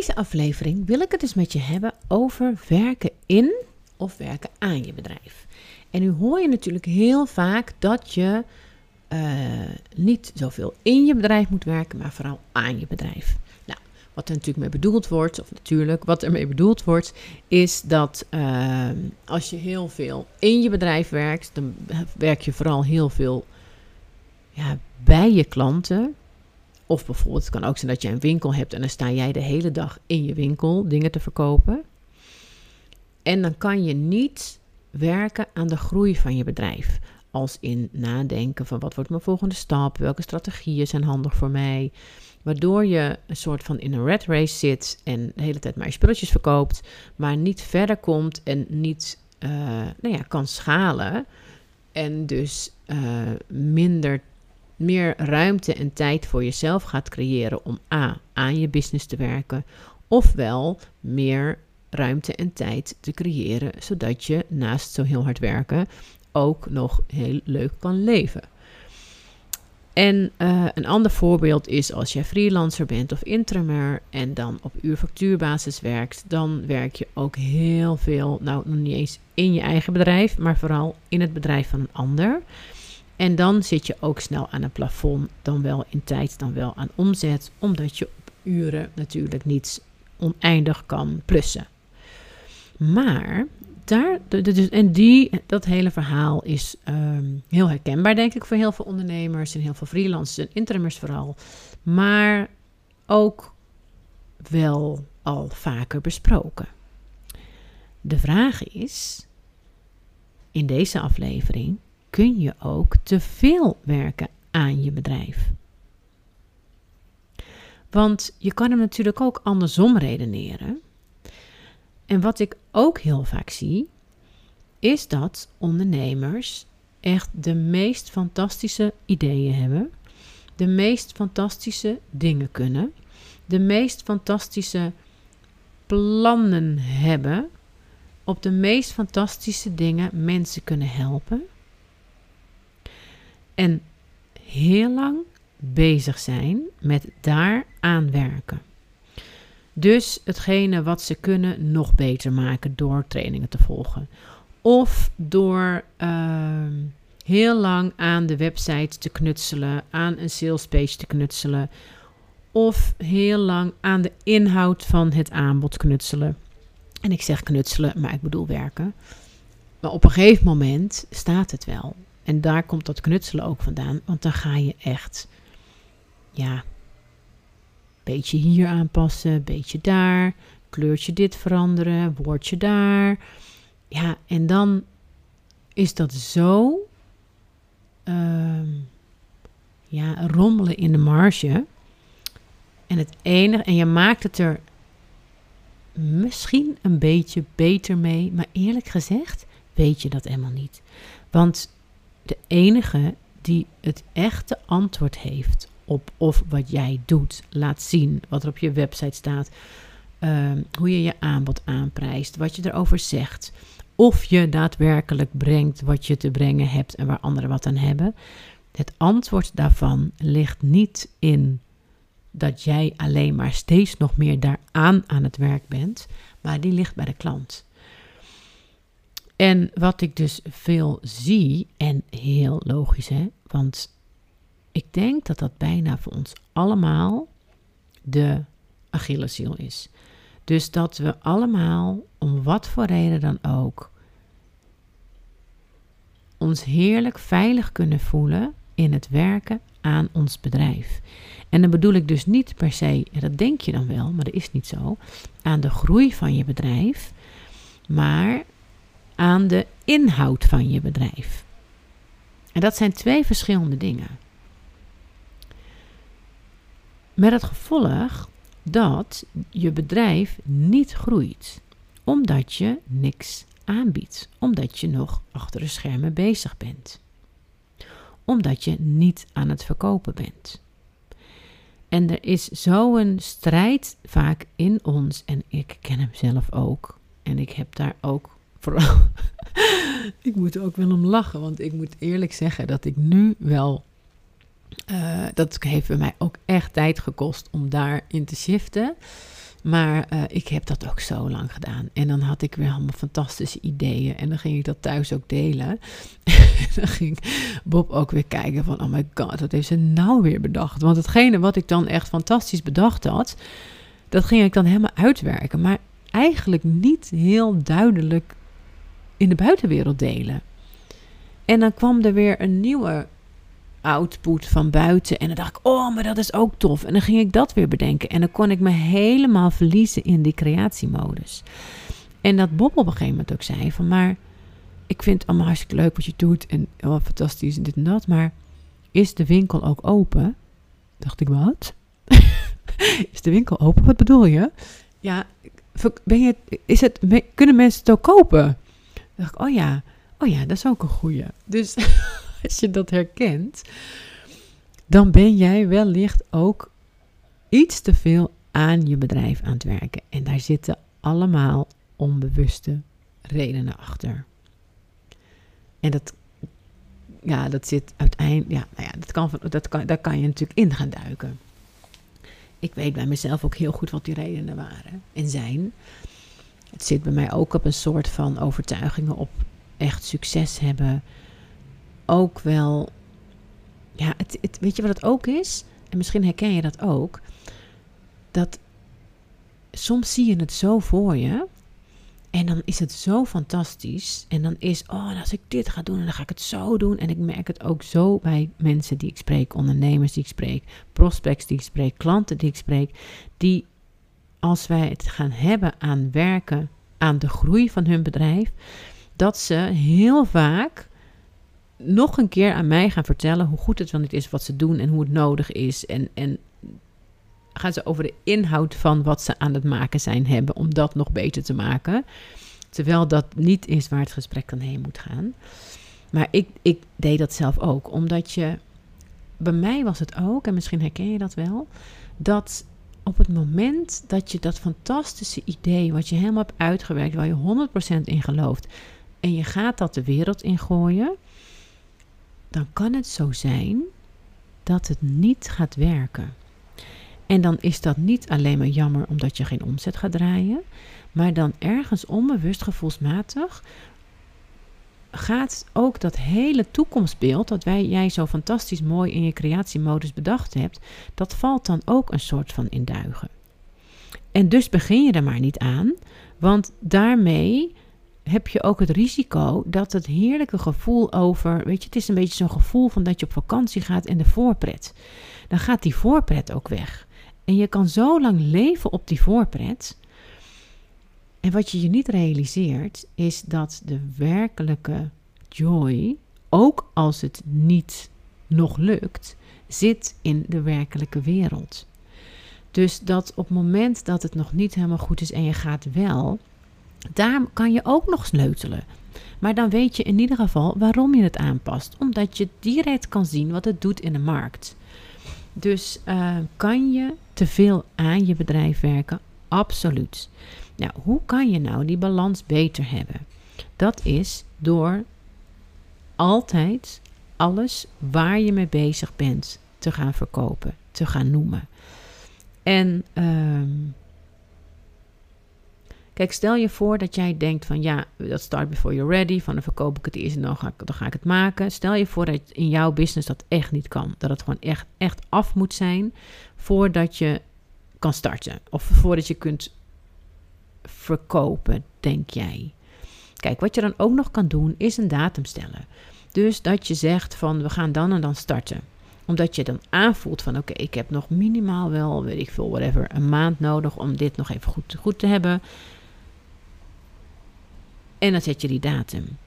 Deze aflevering wil ik het dus met je hebben over werken in of werken aan je bedrijf. En nu hoor je natuurlijk heel vaak dat je uh, niet zoveel in je bedrijf moet werken, maar vooral aan je bedrijf. Nou, wat er natuurlijk mee bedoeld wordt, of natuurlijk wat er mee bedoeld wordt, is dat uh, als je heel veel in je bedrijf werkt, dan werk je vooral heel veel ja, bij je klanten. Of bijvoorbeeld, het kan ook zijn dat je een winkel hebt en dan sta jij de hele dag in je winkel dingen te verkopen. En dan kan je niet werken aan de groei van je bedrijf. Als in nadenken van wat wordt mijn volgende stap, welke strategieën zijn handig voor mij. Waardoor je een soort van in een red race zit en de hele tijd maar je spulletjes verkoopt, maar niet verder komt en niet uh, nou ja, kan schalen. En dus uh, minder meer ruimte en tijd voor jezelf gaat creëren om A, aan je business te werken, ofwel meer ruimte en tijd te creëren, zodat je naast zo heel hard werken ook nog heel leuk kan leven. En uh, een ander voorbeeld is als jij freelancer bent of interimmer en dan op uurfactuurbasis werkt, dan werk je ook heel veel, nou nog niet eens in je eigen bedrijf, maar vooral in het bedrijf van een ander. En dan zit je ook snel aan een plafond, dan wel in tijd, dan wel aan omzet, omdat je op uren natuurlijk niet oneindig kan plussen. Maar daar, dus, en die, dat hele verhaal is um, heel herkenbaar, denk ik, voor heel veel ondernemers en heel veel freelancers en interimmers vooral. Maar ook wel al vaker besproken. De vraag is, in deze aflevering, kun je ook te veel werken aan je bedrijf? Want je kan hem natuurlijk ook andersom redeneren. En wat ik ook heel vaak zie, is dat ondernemers echt de meest fantastische ideeën hebben, de meest fantastische dingen kunnen, de meest fantastische plannen hebben, op de meest fantastische dingen mensen kunnen helpen. En heel lang bezig zijn met daaraan werken. Dus hetgene wat ze kunnen nog beter maken door trainingen te volgen. Of door uh, heel lang aan de website te knutselen, aan een salespage te knutselen. Of heel lang aan de inhoud van het aanbod knutselen. En ik zeg knutselen, maar ik bedoel werken. Maar op een gegeven moment staat het wel. En daar komt dat knutselen ook vandaan. Want dan ga je echt, ja, beetje hier aanpassen, beetje daar, kleurtje dit veranderen, woordje daar. Ja, en dan is dat zo uh, ja, rommelen in de marge. En het enige, en je maakt het er misschien een beetje beter mee, maar eerlijk gezegd weet je dat helemaal niet. Want de enige die het echte antwoord heeft op of wat jij doet, laat zien, wat er op je website staat, ehm, hoe je je aanbod aanprijst, wat je erover zegt, of je daadwerkelijk brengt wat je te brengen hebt en waar anderen wat aan hebben. Het antwoord daarvan ligt niet in dat jij alleen maar steeds nog meer daaraan aan het werk bent, maar die ligt bij de klant. En wat ik dus veel zie, en heel logisch hè, want ik denk dat dat bijna voor ons allemaal de Achilleshiel is. Dus dat we allemaal, om wat voor reden dan ook, ons heerlijk veilig kunnen voelen in het werken aan ons bedrijf. En dan bedoel ik dus niet per se, en dat denk je dan wel, maar dat is niet zo, aan de groei van je bedrijf, maar aan de inhoud van je bedrijf. En dat zijn twee verschillende dingen. Met het gevolg dat je bedrijf niet groeit, omdat je niks aanbiedt, omdat je nog achter de schermen bezig bent, omdat je niet aan het verkopen bent. En er is zo'n strijd vaak in ons, en ik ken hem zelf ook. En ik heb daar ook vooral. ik moet ook wel om lachen, want ik moet eerlijk zeggen dat ik nu wel uh, dat heeft bij mij ook echt tijd gekost om daarin te shiften. Maar uh, ik heb dat ook zo lang gedaan. En dan had ik weer allemaal fantastische ideeën. En dan ging ik dat thuis ook delen. en dan ging Bob ook weer kijken van... oh my god, wat heeft ze nou weer bedacht? Want hetgene wat ik dan echt fantastisch bedacht had... dat ging ik dan helemaal uitwerken. Maar eigenlijk niet heel duidelijk in de buitenwereld delen. En dan kwam er weer een nieuwe output van buiten. En dan dacht ik, oh, maar dat is ook tof. En dan ging ik dat weer bedenken. En dan kon ik me helemaal verliezen in die creatiemodus. En dat Bob op een gegeven moment ook zei van, maar ik vind het allemaal hartstikke leuk wat je doet. En oh, fantastisch en dit en dat. Maar is de winkel ook open? Dacht ik, wat? is de winkel open? Wat bedoel je? Ja, ben je, is het, kunnen mensen het ook kopen? Oh ja, oh ja, dat is ook een goeie. Dus als je dat herkent, dan ben jij wellicht ook iets te veel aan je bedrijf aan het werken. En daar zitten allemaal onbewuste redenen achter. En dat, ja, dat zit uiteindelijk, ja, nou ja, dat kan, dat kan, daar kan je natuurlijk in gaan duiken. Ik weet bij mezelf ook heel goed wat die redenen waren en zijn. Het zit bij mij ook op een soort van overtuigingen op echt succes hebben. Ook wel. Ja, het, het, weet je wat het ook is? En misschien herken je dat ook. Dat soms zie je het zo voor je. En dan is het zo fantastisch. En dan is, oh, als ik dit ga doen, dan ga ik het zo doen. En ik merk het ook zo bij mensen die ik spreek, ondernemers die ik spreek, prospects die ik spreek, klanten die ik spreek. Die, als wij het gaan hebben aan werken, aan de groei van hun bedrijf, dat ze heel vaak nog een keer aan mij gaan vertellen hoe goed het wel niet is wat ze doen en hoe het nodig is. En, en gaan ze over de inhoud van wat ze aan het maken zijn hebben om dat nog beter te maken. Terwijl dat niet is waar het gesprek dan heen moet gaan. Maar ik, ik deed dat zelf ook, omdat je. Bij mij was het ook, en misschien herken je dat wel, dat op het moment dat je dat fantastische idee, wat je helemaal hebt uitgewerkt, waar je 100% in gelooft, en je gaat dat de wereld ingooien, dan kan het zo zijn dat het niet gaat werken. En dan is dat niet alleen maar jammer omdat je geen omzet gaat draaien, maar dan ergens onbewust gevoelsmatig gaat ook dat hele toekomstbeeld dat wij, jij zo fantastisch mooi in je creatiemodus bedacht hebt, dat valt dan ook een soort van in duigen. En dus begin je er maar niet aan, want daarmee heb je ook het risico dat het heerlijke gevoel over, weet je, het is een beetje zo'n gevoel van dat je op vakantie gaat en de voorpret. Dan gaat die voorpret ook weg. En je kan zo lang leven op die voorpret. En wat je je niet realiseert, is dat de werkelijke joy, ook als het niet nog lukt, zit in de werkelijke wereld. Dus dat op het moment dat het nog niet helemaal goed is en je gaat wel, daar kan je ook nog sleutelen. Maar dan weet je in ieder geval waarom je het aanpast. Omdat je direct kan zien wat het doet in de markt. Dus uh, kan je te veel aan je bedrijf werken? Absoluut. Nou, hoe kan je nou die balans beter hebben? Dat is door altijd alles waar je mee bezig bent te gaan verkopen, te gaan noemen. En uh, Kijk, stel je voor dat jij denkt van ja, dat start before you're ready. Van dan verkoop ik het eerst en dan ga, ik, dan ga ik het maken. Stel je voor dat in jouw business dat echt niet kan. Dat het gewoon echt, echt af moet zijn voordat je kan starten. Of voordat je kunt verkopen, denk jij. Kijk, wat je dan ook nog kan doen is een datum stellen. Dus dat je zegt van we gaan dan en dan starten omdat je dan aanvoelt van oké, ik heb nog minimaal wel, weet ik veel, whatever, een maand nodig om dit nog even goed, goed te hebben. En dan zet je die datum.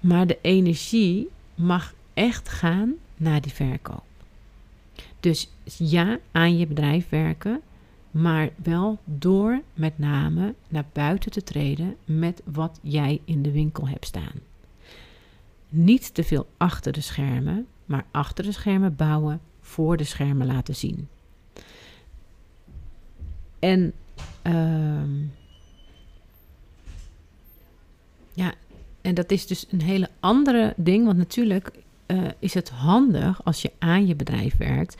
Maar de energie mag echt gaan naar die verkoop. Dus ja, aan je bedrijf werken, maar wel door met name naar buiten te treden met wat jij in de winkel hebt staan. Niet te veel achter de schermen, maar achter de schermen bouwen, voor de schermen laten zien. En uh, ja, en dat is dus een hele andere ding. Want natuurlijk uh, is het handig als je aan je bedrijf werkt.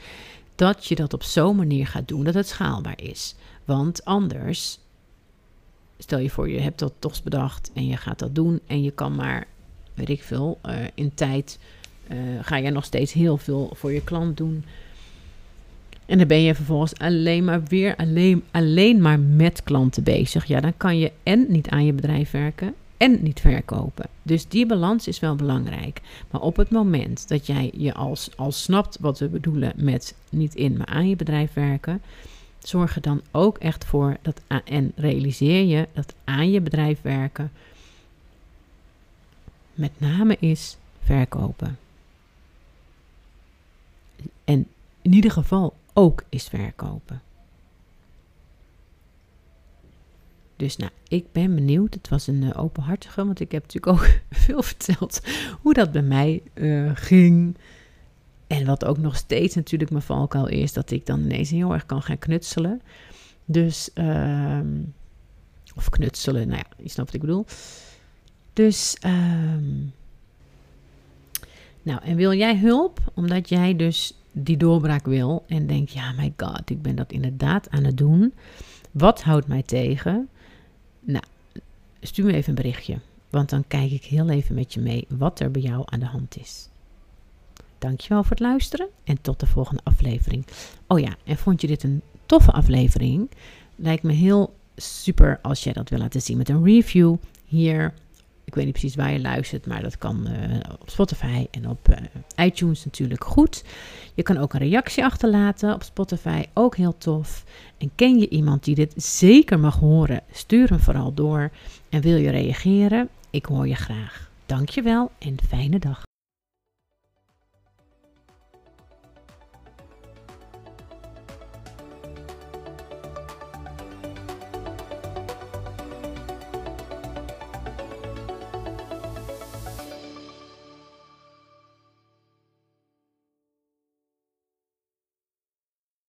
dat je dat op zo'n manier gaat doen dat het schaalbaar is. Want anders, stel je voor, je hebt dat toch bedacht en je gaat dat doen en je kan maar, weet ik veel, uh, in tijd uh, ga je nog steeds heel veel voor je klant doen. En dan ben je vervolgens alleen maar weer alleen, alleen maar met klanten bezig. Ja, dan kan je en niet aan je bedrijf werken en niet verkopen. Dus die balans is wel belangrijk. Maar op het moment dat jij je als, als snapt wat we bedoelen met niet in, maar aan je bedrijf werken, zorg er dan ook echt voor dat en realiseer je dat aan je bedrijf werken met name is verkopen. En in ieder geval ook is verkopen. Dus nou, ik ben benieuwd. Het was een uh, openhartige, want ik heb natuurlijk ook veel verteld hoe dat bij mij uh, ging. En wat ook nog steeds natuurlijk mijn valkuil is, dat ik dan ineens heel erg kan gaan knutselen. Dus, uh, of knutselen, nou ja, je snapt wat ik bedoel. Dus, um, nou, en wil jij hulp? Omdat jij dus die doorbraak wil en denkt, ja, my god, ik ben dat inderdaad aan het doen. Wat houdt mij tegen? Nou, stuur me even een berichtje, want dan kijk ik heel even met je mee wat er bij jou aan de hand is. Dankjewel voor het luisteren en tot de volgende aflevering. Oh ja, en vond je dit een toffe aflevering? Lijkt me heel super als jij dat wil laten zien met een review hier ik weet niet precies waar je luistert, maar dat kan uh, op Spotify en op uh, iTunes natuurlijk goed. Je kan ook een reactie achterlaten op Spotify, ook heel tof. En ken je iemand die dit zeker mag horen? Stuur hem vooral door. En wil je reageren? Ik hoor je graag. Dankjewel en fijne dag.